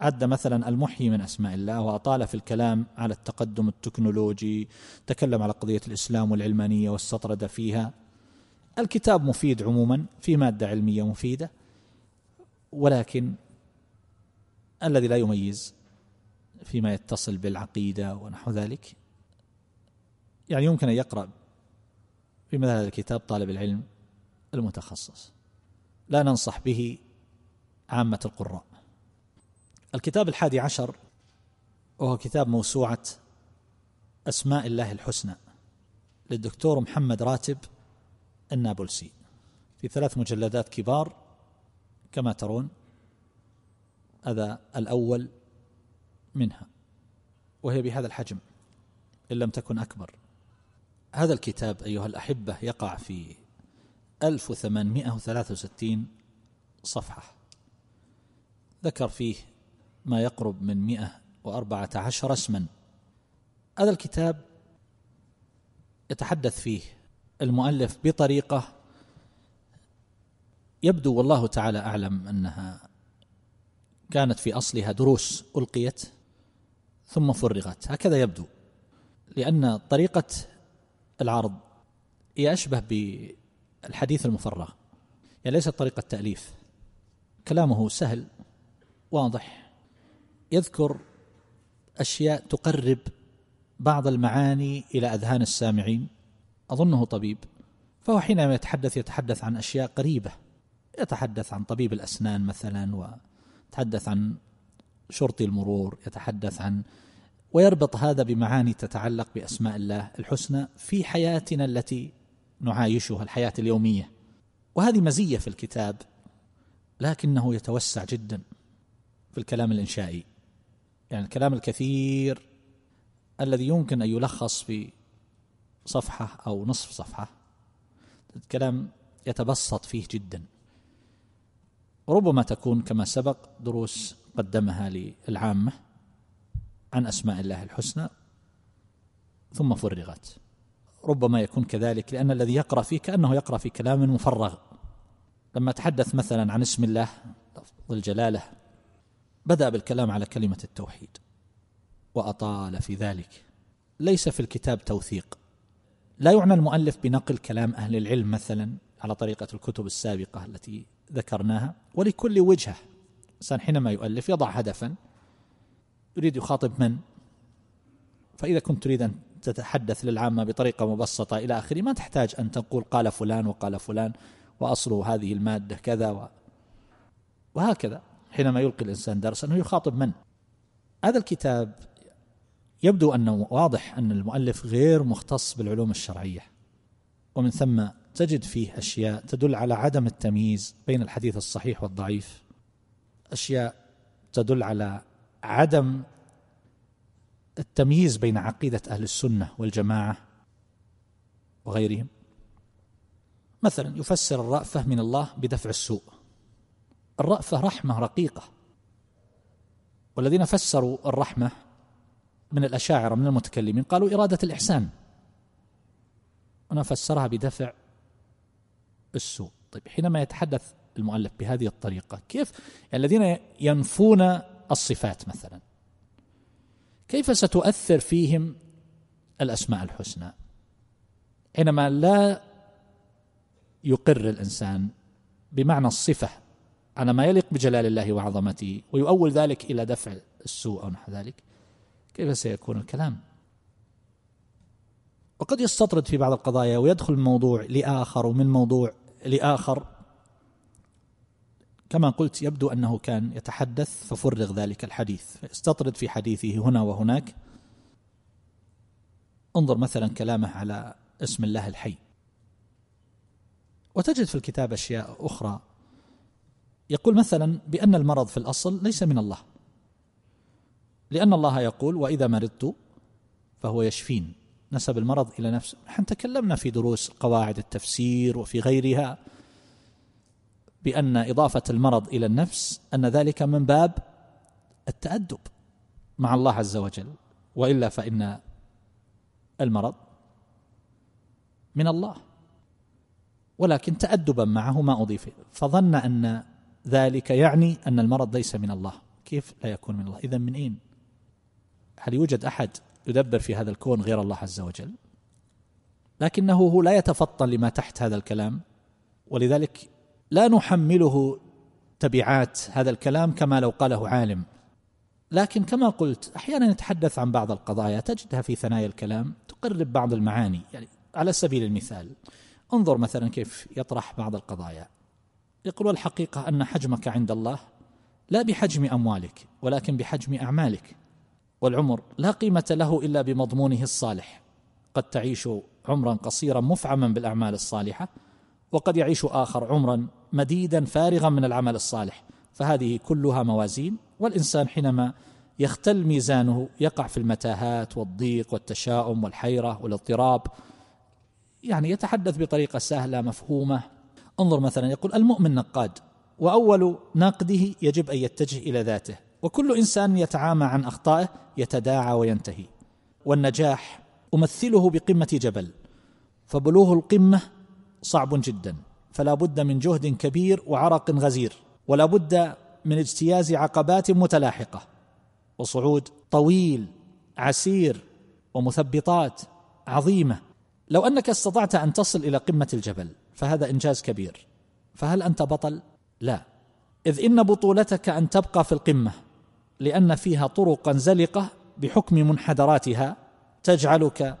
عد مثلا المحيي من أسماء الله واطال في الكلام على التقدم التكنولوجي تكلم على قضية الإسلام والعلمانية واستطرد فيها. الكتاب مفيد عموما في مادة علمية مفيدة ولكن الذي لا يميز فيما يتصل بالعقيدة ونحو ذلك. يعني يمكن أن يقرأ في مثل هذا الكتاب طالب العلم المتخصص. لا ننصح به عامة القراء. الكتاب الحادي عشر وهو كتاب موسوعة أسماء الله الحسنى للدكتور محمد راتب النابلسي. في ثلاث مجلدات كبار كما ترون هذا الأول منها وهي بهذا الحجم إن لم تكن أكبر. هذا الكتاب أيها الأحبة يقع في 1863 صفحة. ذكر فيه ما يقرب من مئة وأربعة عشر اسما. هذا الكتاب يتحدث فيه المؤلف بطريقة يبدو والله تعالى أعلم أنها كانت في أصلها دروس ألقيت ثم فرغت. هكذا يبدو لأن طريقة العرض هي أشبه بالحديث المفرغ. يعني ليست طريقة تأليف كلامه سهل واضح. يذكر أشياء تقرب بعض المعاني إلى أذهان السامعين. أظنه طبيب. فهو حينما يتحدث يتحدث عن أشياء قريبة. يتحدث عن طبيب الأسنان مثلا ويتحدث عن شرطي المرور يتحدث عن ويربط هذا بمعاني تتعلق بأسماء الله الحسنى في حياتنا التي نعايشها الحياة اليومية. وهذه مزية في الكتاب لكنه يتوسع جدا في الكلام الإنشائي. يعني الكلام الكثير الذي يمكن أن يلخص في صفحة أو نصف صفحة الكلام يتبسط فيه جدا. وربما تكون كما سبق دروس قدمها للعامة عن أسماء الله الحسنى ثم فرغت. ربما يكون كذلك لأن الذي يقرأ فيه كأنه يقرأ في كلام مفرغ. لما تحدث مثلا عن اسم الله الجلالة بدأ بالكلام على كلمة التوحيد وأطال في ذلك. ليس في الكتاب توثيق. لا يعنى المؤلف بنقل كلام أهل العلم مثلا على طريقة الكتب السابقة التي ذكرناها ولكل وجهة. الإنسان حينما يؤلف يضع هدفا يريد يخاطب من؟ فإذا كنت تريد أن تتحدث للعامة بطريقة مبسطة إلى آخره. ما تحتاج أن تقول قال فلان وقال فلان وأصل هذه المادة كذا و... وهكذا حينما يلقي الإنسان درس أنه يخاطب من؟ هذا الكتاب يبدو أنه واضح أن المؤلف غير مختص بالعلوم الشرعية. ومن ثم تجد فيه أشياء تدل على عدم التمييز بين الحديث الصحيح والضعيف. أشياء تدل على عدم التمييز بين عقيدة أهل السنة والجماعة وغيرهم. مثلا يفسر الرأفة من الله بدفع السوء. الرأفة رحمة رقيقة. والذين فسروا الرحمة من الأشاعرة من المتكلمين قالوا إرادة الإحسان. هنا فسرها بدفع السوء. طيب حينما يتحدث المؤلف بهذه الطريقة كيف؟ يعني الذين ينفون الصفات مثلا. كيف ستؤثر فيهم الأسماء الحسنى؟ حينما لا يقر الإنسان بمعنى الصفة على ما يليق بجلال الله وعظمته ويؤول ذلك إلى دفع السوء أو نحو ذلك كيف سيكون الكلام؟ وقد يستطرد في بعض القضايا ويدخل من موضوع لآخر ومن موضوع لآخر كما قلت يبدو أنه كان يتحدث ففرغ ذلك الحديث. فيستطرد في حديثه هنا وهناك. انظر مثلا كلامه على اسم الله الحي. وتجد في الكتاب أشياء أخرى. يقول مثلا بأن المرض في الأصل ليس من الله. لأن الله يقول وإذا مرضت فهو يشفين. نسب المرض إلى نفسه. نحن تكلمنا في دروس قواعد التفسير وفي غيرها. بأن إضافة المرض إلى النفس أن ذلك من باب التأدب مع الله عز وجل وإلا فإن المرض من الله. ولكن تأدبا معه ما أضيف. فظن أن ذلك يعني أن المرض ليس من الله. كيف لا يكون من الله؟ إذا من أين؟ هل يوجد أحد يدبر في هذا الكون غير الله عز وجل؟ لكنه هو لا يتفطن لما تحت هذا الكلام. ولذلك لا نحمله تبعات هذا الكلام كما لو قاله عالم. لكن كما قلت أحيانا يتحدث عن بعض القضايا تجدها في ثنايا الكلام تقرب بعض المعاني. يعني على سبيل المثال انظر مثلا كيف يطرح بعض القضايا. يقول والحقيقة أن حجمك عند الله لا بحجم أموالك ولكن بحجم أعمالك. والعمر لا قيمة له إلا بمضمونه الصالح. قد تعيش عمرا قصيرا مفعما بالأعمال الصالحة وقد يعيش آخر عمرا مديدا فارغا من العمل الصالح فهذه كلها موازين والإنسان حينما يختل ميزانه يقع في المتاهات والضيق والتشاؤم والحيرة والاضطراب. يعني يتحدث بطريقة سهلة مفهومة. انظر مثلا يقول المؤمن نقاد وأول ناقده يجب أن يتجه إلى ذاته وكل إنسان يتعامى عن أخطائه يتداعى وينتهي. والنجاح أمثله بقمة جبل فبلوغ القمة صعب جدا فلا بد من جهد كبير وعرق غزير ولا بد من اجتياز عقبات متلاحقة وصعود طويل عسير ومثبطات عظيمة. لو أنك استطعت أن تصل إلى قمة الجبل فهذا إنجاز كبير. فهل أنت بطل؟ لا. إذ إن بطولتك أن تبقى في القمة لأن فيها طرقا زلقة بحكم منحدراتها تجعلك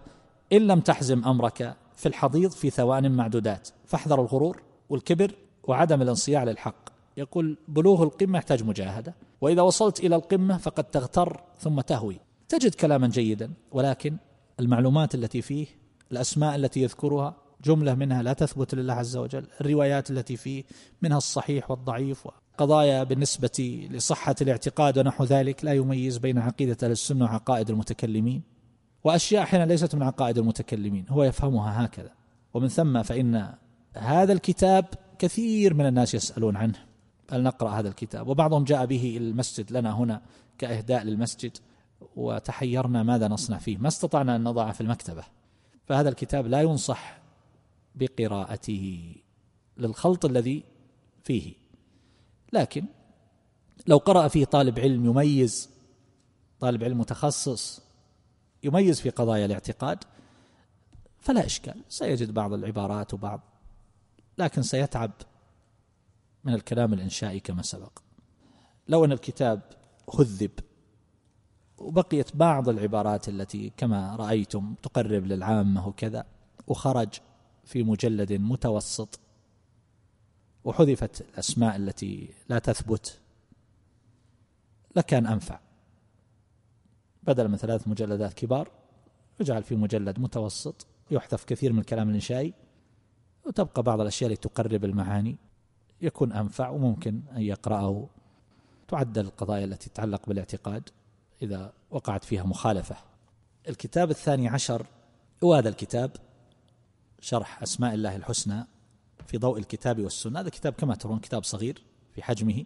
إن لم تحزم أمرك في الحضيض في ثوان معدودات فاحذر الغرور والكبر وعدم الانصياع للحق. يقول بلوغ القمة يحتاج مجاهدة وإذا وصلت إلى القمة فقد تغتر ثم تهوي. تجد كلاما جيدا ولكن المعلومات التي فيه الأسماء التي يذكرها جملة منها لا تثبت لله عز وجل الروايات التي فيه منها الصحيح والضعيف قضايا بالنسبة لصحة الاعتقاد ونحو ذلك لا يميز بين عقيدة السنة وعقائد المتكلمين. وأشياء أحيانا ليست من عقائد المتكلمين هو يفهمها هكذا. ومن ثم فإن هذا الكتاب كثير من الناس يسألون عنه. هل نقرأ هذا الكتاب؟ وبعضهم جاء به إلى المسجد لنا هنا كإهداء للمسجد وتحيرنا ماذا نصنع فيه. ما استطعنا أن نضعه في المكتبة. فهذا الكتاب لا ينصح بقراءته للخلط الذي فيه. لكن لو قرأ فيه طالب علم يميز طالب علم متخصص يميز في قضايا الاعتقاد فلا إشكال. سيجد بعض العبارات وبعض لكن سيتعب من الكلام الإنشائي كما سبق. لو أن الكتاب هذب وبقيت بعض العبارات التي كما رأيتم تقرب للعامة وكذا وخرج في مجلد متوسط وحذفت الأسماء التي لا تثبت لكان أنفع. بدل من ثلاث مجلدات كبار يجعل في مجلد متوسط يحذف كثير من الكلام الإنشائي وتبقى بعض الأشياء التي تقرب المعاني. يكون أنفع وممكن أن يقرأه. تعدل القضايا التي تتعلق بالاعتقاد إذا وقعت فيها مخالفة. الكتاب الثاني عشر هو هذا الكتاب شرح أسماء الله الحسنى في ضوء الكتاب والسنة. هذا كتاب كما ترون كتاب صغير في حجمه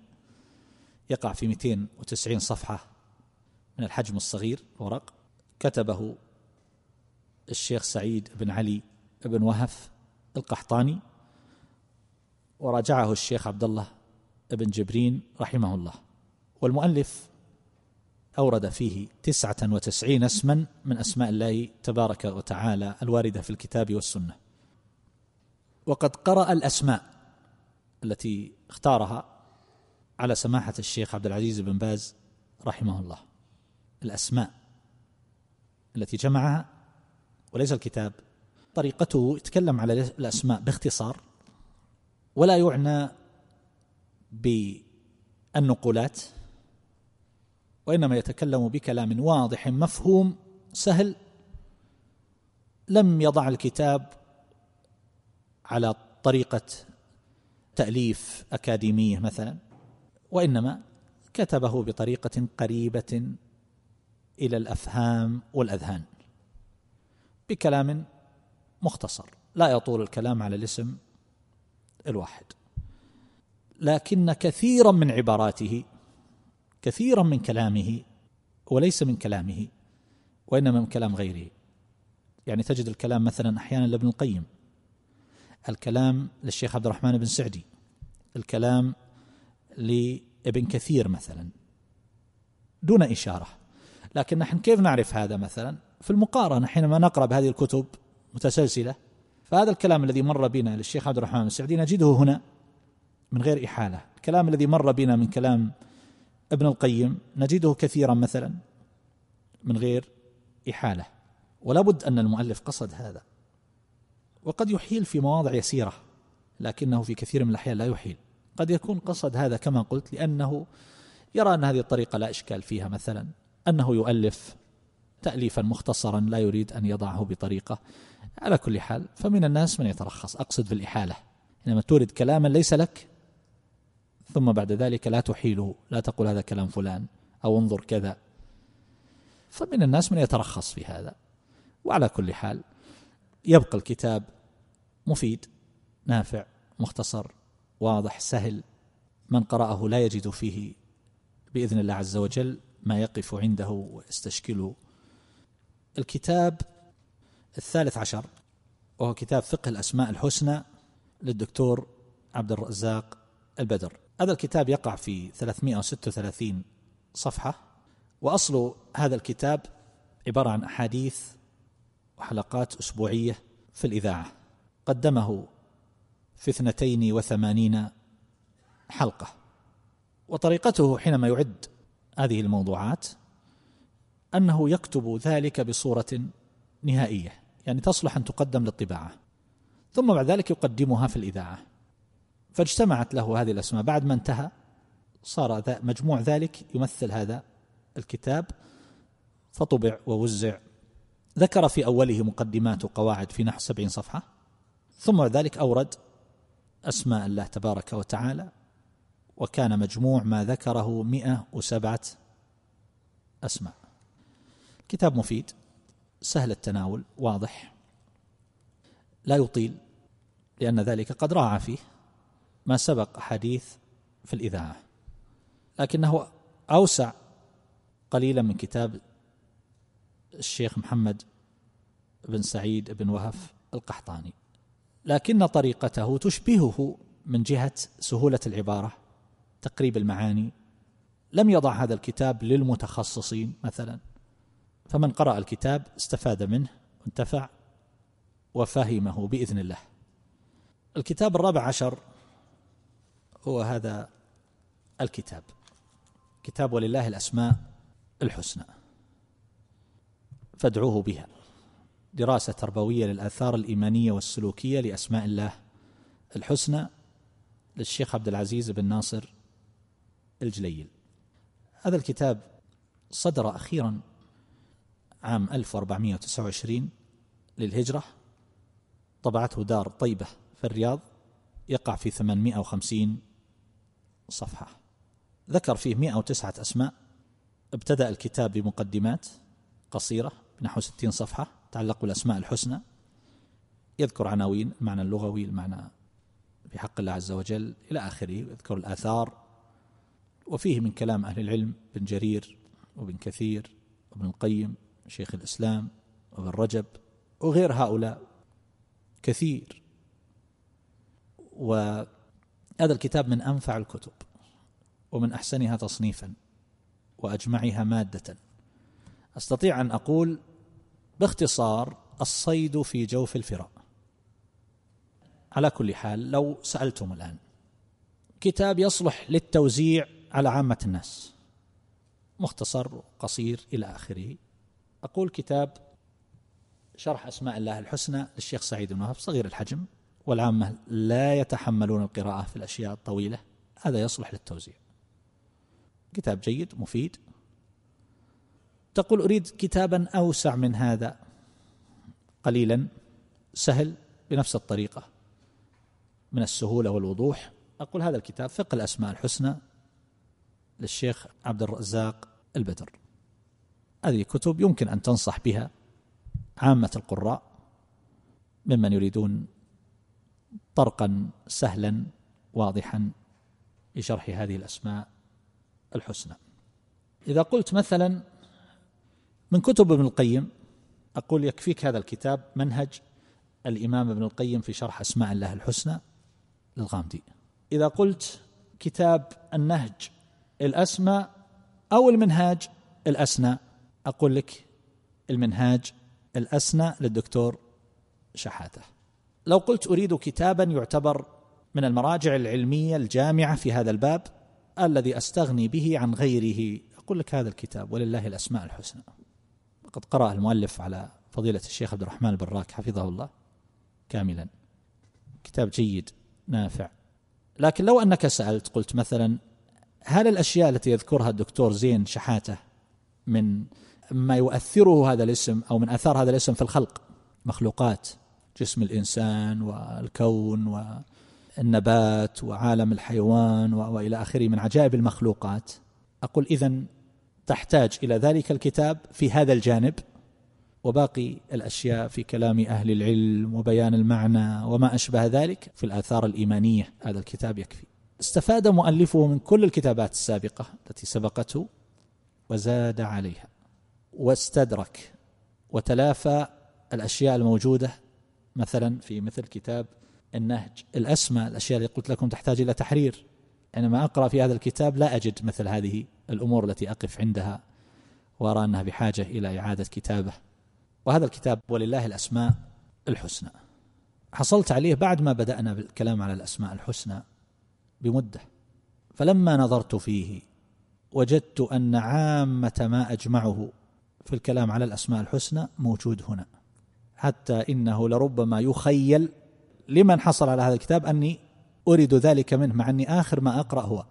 يقع في 290 صفحة. من الحجم الصغير ورق كتبه الشيخ سعيد بن علي بن وهف القحطاني. وراجعه الشيخ عبد الله بن جبرين رحمه الله. والمؤلف أورد فيه تسعة وتسعين اسما من أسماء الله تبارك وتعالى الواردة في الكتاب والسنة. وقد قرأ الأسماء التي اختارها على سماحة الشيخ عبد العزيز بن باز رحمه الله. الأسماء التي جمعها وليس الكتاب. طريقته يتكلم على الأسماء باختصار ولا يعنى بالنقولات وإنما يتكلم بكلام واضح مفهوم سهل لم يضع الكتاب على طريقة تأليف أكاديمية مثلا وإنما كتبه بطريقة قريبة إلى الأفهام والأذهان. بكلام مختصر. لا يطول الكلام على الاسم الواحد. لكن كثيرا من عباراته كثيرا من كلامه وليس من كلامه وإنما من كلام غيره. يعني تجد الكلام مثلا أحيانا لابن القيم. الكلام للشيخ عبد الرحمن بن سعدي. الكلام لابن كثير مثلا. دون إشارة. لكن نحن كيف نعرف هذا مثلا؟ في المقارنة حينما نقرأ بهذه الكتب متسلسلة فهذا الكلام الذي مر بنا للشيخ عبد الرحمن بن سعدي نجده هنا من غير إحالة. الكلام الذي مر بنا من كلام ابن القيم نجده كثيرا مثلا من غير إحالة. ولا بد أن المؤلف قصد هذا. وقد يحيل في مواضع يسيرة لكنه في كثير من الأحيان لا يحيل. قد يكون قصد هذا كما قلت لأنه يرى أن هذه الطريقة لا إشكال فيها مثلا. أنه يؤلف تأليفا مختصرا لا يريد أن يضعه بطريقة. على كل حال فمن الناس من يترخص. أقصد في الإحالة. حينما تورد كلاما ليس لك ثم بعد ذلك لا تحيله لا تقول هذا كلام فلان أو انظر كذا. فمن الناس من يترخص في هذا. وعلى كل حال يبقى الكتاب مفيد نافع مختصر واضح سهل. من قرأه لا يجد فيه بإذن الله عز وجل ما يقف عنده ويستشكله الكتاب الثالث عشر وهو كتاب فقه الأسماء الحسنى للدكتور عبد الرزاق البدر. هذا الكتاب يقع في 336 صفحة وأصل هذا الكتاب عبارة عن أحاديث وحلقات أسبوعية في الإذاعة. قدمه في اثنتين وثمانين حلقة. وطريقته حينما يعد هذه الموضوعات أنه يكتب ذلك بصورة نهائية يعني تصلح أن تقدم للطباعة ثم بعد ذلك يقدمها في الإذاعة. فاجتمعت له هذه الأسماء. بعد ما انتهى صار مجموع ذلك يمثل هذا الكتاب. فطبع ووزع. ذكر في أوله مقدمات وقواعد في نحو سبعين صفحة. ثم بعد ذلك أورد أسماء الله تبارك وتعالى. وكان مجموع ما ذكره مئة وسبعة أسماء. كتاب مفيد سهل التناول واضح. لا يطيل لأن ذلك قد راعى فيه ما سبق حديث في الإذاعة. لكنه أوسع قليلا من كتاب الشيخ محمد بن سعيد بن وهف القحطاني. لكن طريقته تشبهه من جهة سهولة العبارة. تقريب المعاني لم يضع هذا الكتاب للمتخصصين مثلا. فمن قرأ الكتاب استفاد منه وانتفع وفهمه بإذن الله. الكتاب الرابع عشر هو هذا الكتاب كتاب ولله الأسماء الحسنى. فادعوه بها. دراسة تربوية للآثار الإيمانية والسلوكية لأسماء الله الحسنى للشيخ عبد العزيز بن ناصر الجليل. هذا الكتاب صدر أخيرا عام 1429 للهجرة. طبعته دار طيبة في الرياض يقع في 850 صفحة. ذكر فيه 109 أسماء. ابتدأ الكتاب بمقدمات قصيرة بنحو 60 صفحة تتعلق بالأسماء الحسنى. يذكر عناوين المعنى اللغوي المعنى في حق الله عز وجل إلى آخره. يذكر الآثار وفيه من كلام أهل العلم بن جرير وابن كثير وابن القيم شيخ الإسلام وابن رجب وغير هؤلاء. كثير. وهذا الكتاب من أنفع الكتب ومن أحسنها تصنيفا وأجمعها مادة. أستطيع أن أقول باختصار الصيد في جوف الفراء. على كل حال لو سألتم الآن كتاب يصلح للتوزيع على عامة الناس. مختصر قصير إلى آخره. أقول كتاب شرح أسماء الله الحسنى للشيخ سعيد بن وهب صغير الحجم والعامة لا يتحملون القراءة في الأشياء الطويلة. هذا يصلح للتوزيع. كتاب جيد مفيد. تقول أريد كتابا أوسع من هذا. قليلا. سهل بنفس الطريقة. من السهولة والوضوح. أقول هذا الكتاب فقه الأسماء الحسنى. للشيخ عبد الرزاق البدر. هذه كتب يمكن أن تنصح بها عامة القراء ممن يريدون طرقا سهلا واضحا لشرح هذه الأسماء الحسنى. إذا قلت مثلا من كتب ابن القيم أقول يكفيك هذا الكتاب منهج الإمام ابن القيم في شرح أسماء الله الحسنى للغامدي. إذا قلت كتاب النهج الأسمى أو المنهاج الأسنى. أقول لك المنهاج الأسنى للدكتور شحاتة. لو قلت أريد كتابا يعتبر من المراجع العلمية الجامعة في هذا الباب الذي أستغني به عن غيره أقول لك هذا الكتاب ولله الأسماء الحسنى. قد قرأ المؤلف على فضيلة الشيخ عبد الرحمن البراك حفظه الله كاملا. كتاب جيد نافع. لكن لو أنك سألت قلت مثلا هل الأشياء التي يذكرها الدكتور زين شحاتة من ما يؤثره هذا الاسم أو من أثار هذا الاسم في الخلق؟ مخلوقات جسم الإنسان والكون والنبات وعالم الحيوان وإلى آخره من عجائب المخلوقات. أقول إذن تحتاج إلى ذلك الكتاب في هذا الجانب وباقي الأشياء في كلام أهل العلم وبيان المعنى وما أشبه ذلك في الآثار الإيمانية. هذا الكتاب يكفي. استفاد مؤلفه من كل الكتابات السابقة التي سبقته وزاد عليها واستدرك وتلافى الأشياء الموجودة مثلا في مثل كتاب النهج. الاسمى الأشياء اللي قلت لكم تحتاج إلى تحرير. عندما أقرأ في هذا الكتاب لا أجد مثل هذه الأمور التي أقف عندها وأرى أنها بحاجة إلى إعادة كتابة. وهذا الكتاب ولله الأسماء الحسنى. حصلت عليه بعد ما بدأنا بالكلام على الأسماء الحسنى. بمدة. فلما نظرت فيه وجدت أن عامة ما أجمعه في الكلام على الأسماء الحسنى موجود هنا. حتى إنه لربما يخيل لمن حصل على هذا الكتاب أني أريد ذلك منه مع أني آخر ما أقرأ هو.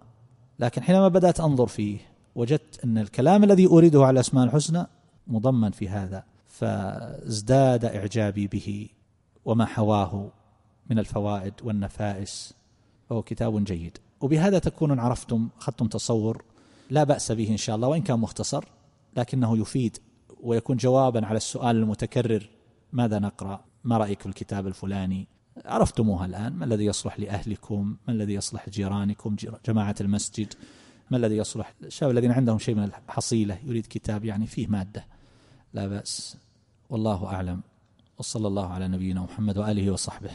لكن حينما بدأت أنظر فيه وجدت أن الكلام الذي أريده على الأسماء الحسنى مضمن في هذا. فازداد إعجابي به وما حواه من الفوائد والنفائس. فهو كتاب جيد. وبهذا تكونون عرفتم أخذتم تصور. لا بأس به إن شاء الله وإن كان مختصر لكنه يفيد ويكون جوابا على السؤال المتكرر ماذا نقرأ؟ ما رأيك في الكتاب الفلاني؟ عرفتموها الآن. ما الذي يصلح لأهلكم؟ ما الذي يصلح لجيرانكم جماعة المسجد؟ ما الذي يصلح؟ الشباب الذين عندهم شيء من الحصيلة يريد كتاب يعني فيه مادة. لا بأس. والله أعلم. وصلى الله على نبينا محمد وآله وصحبه.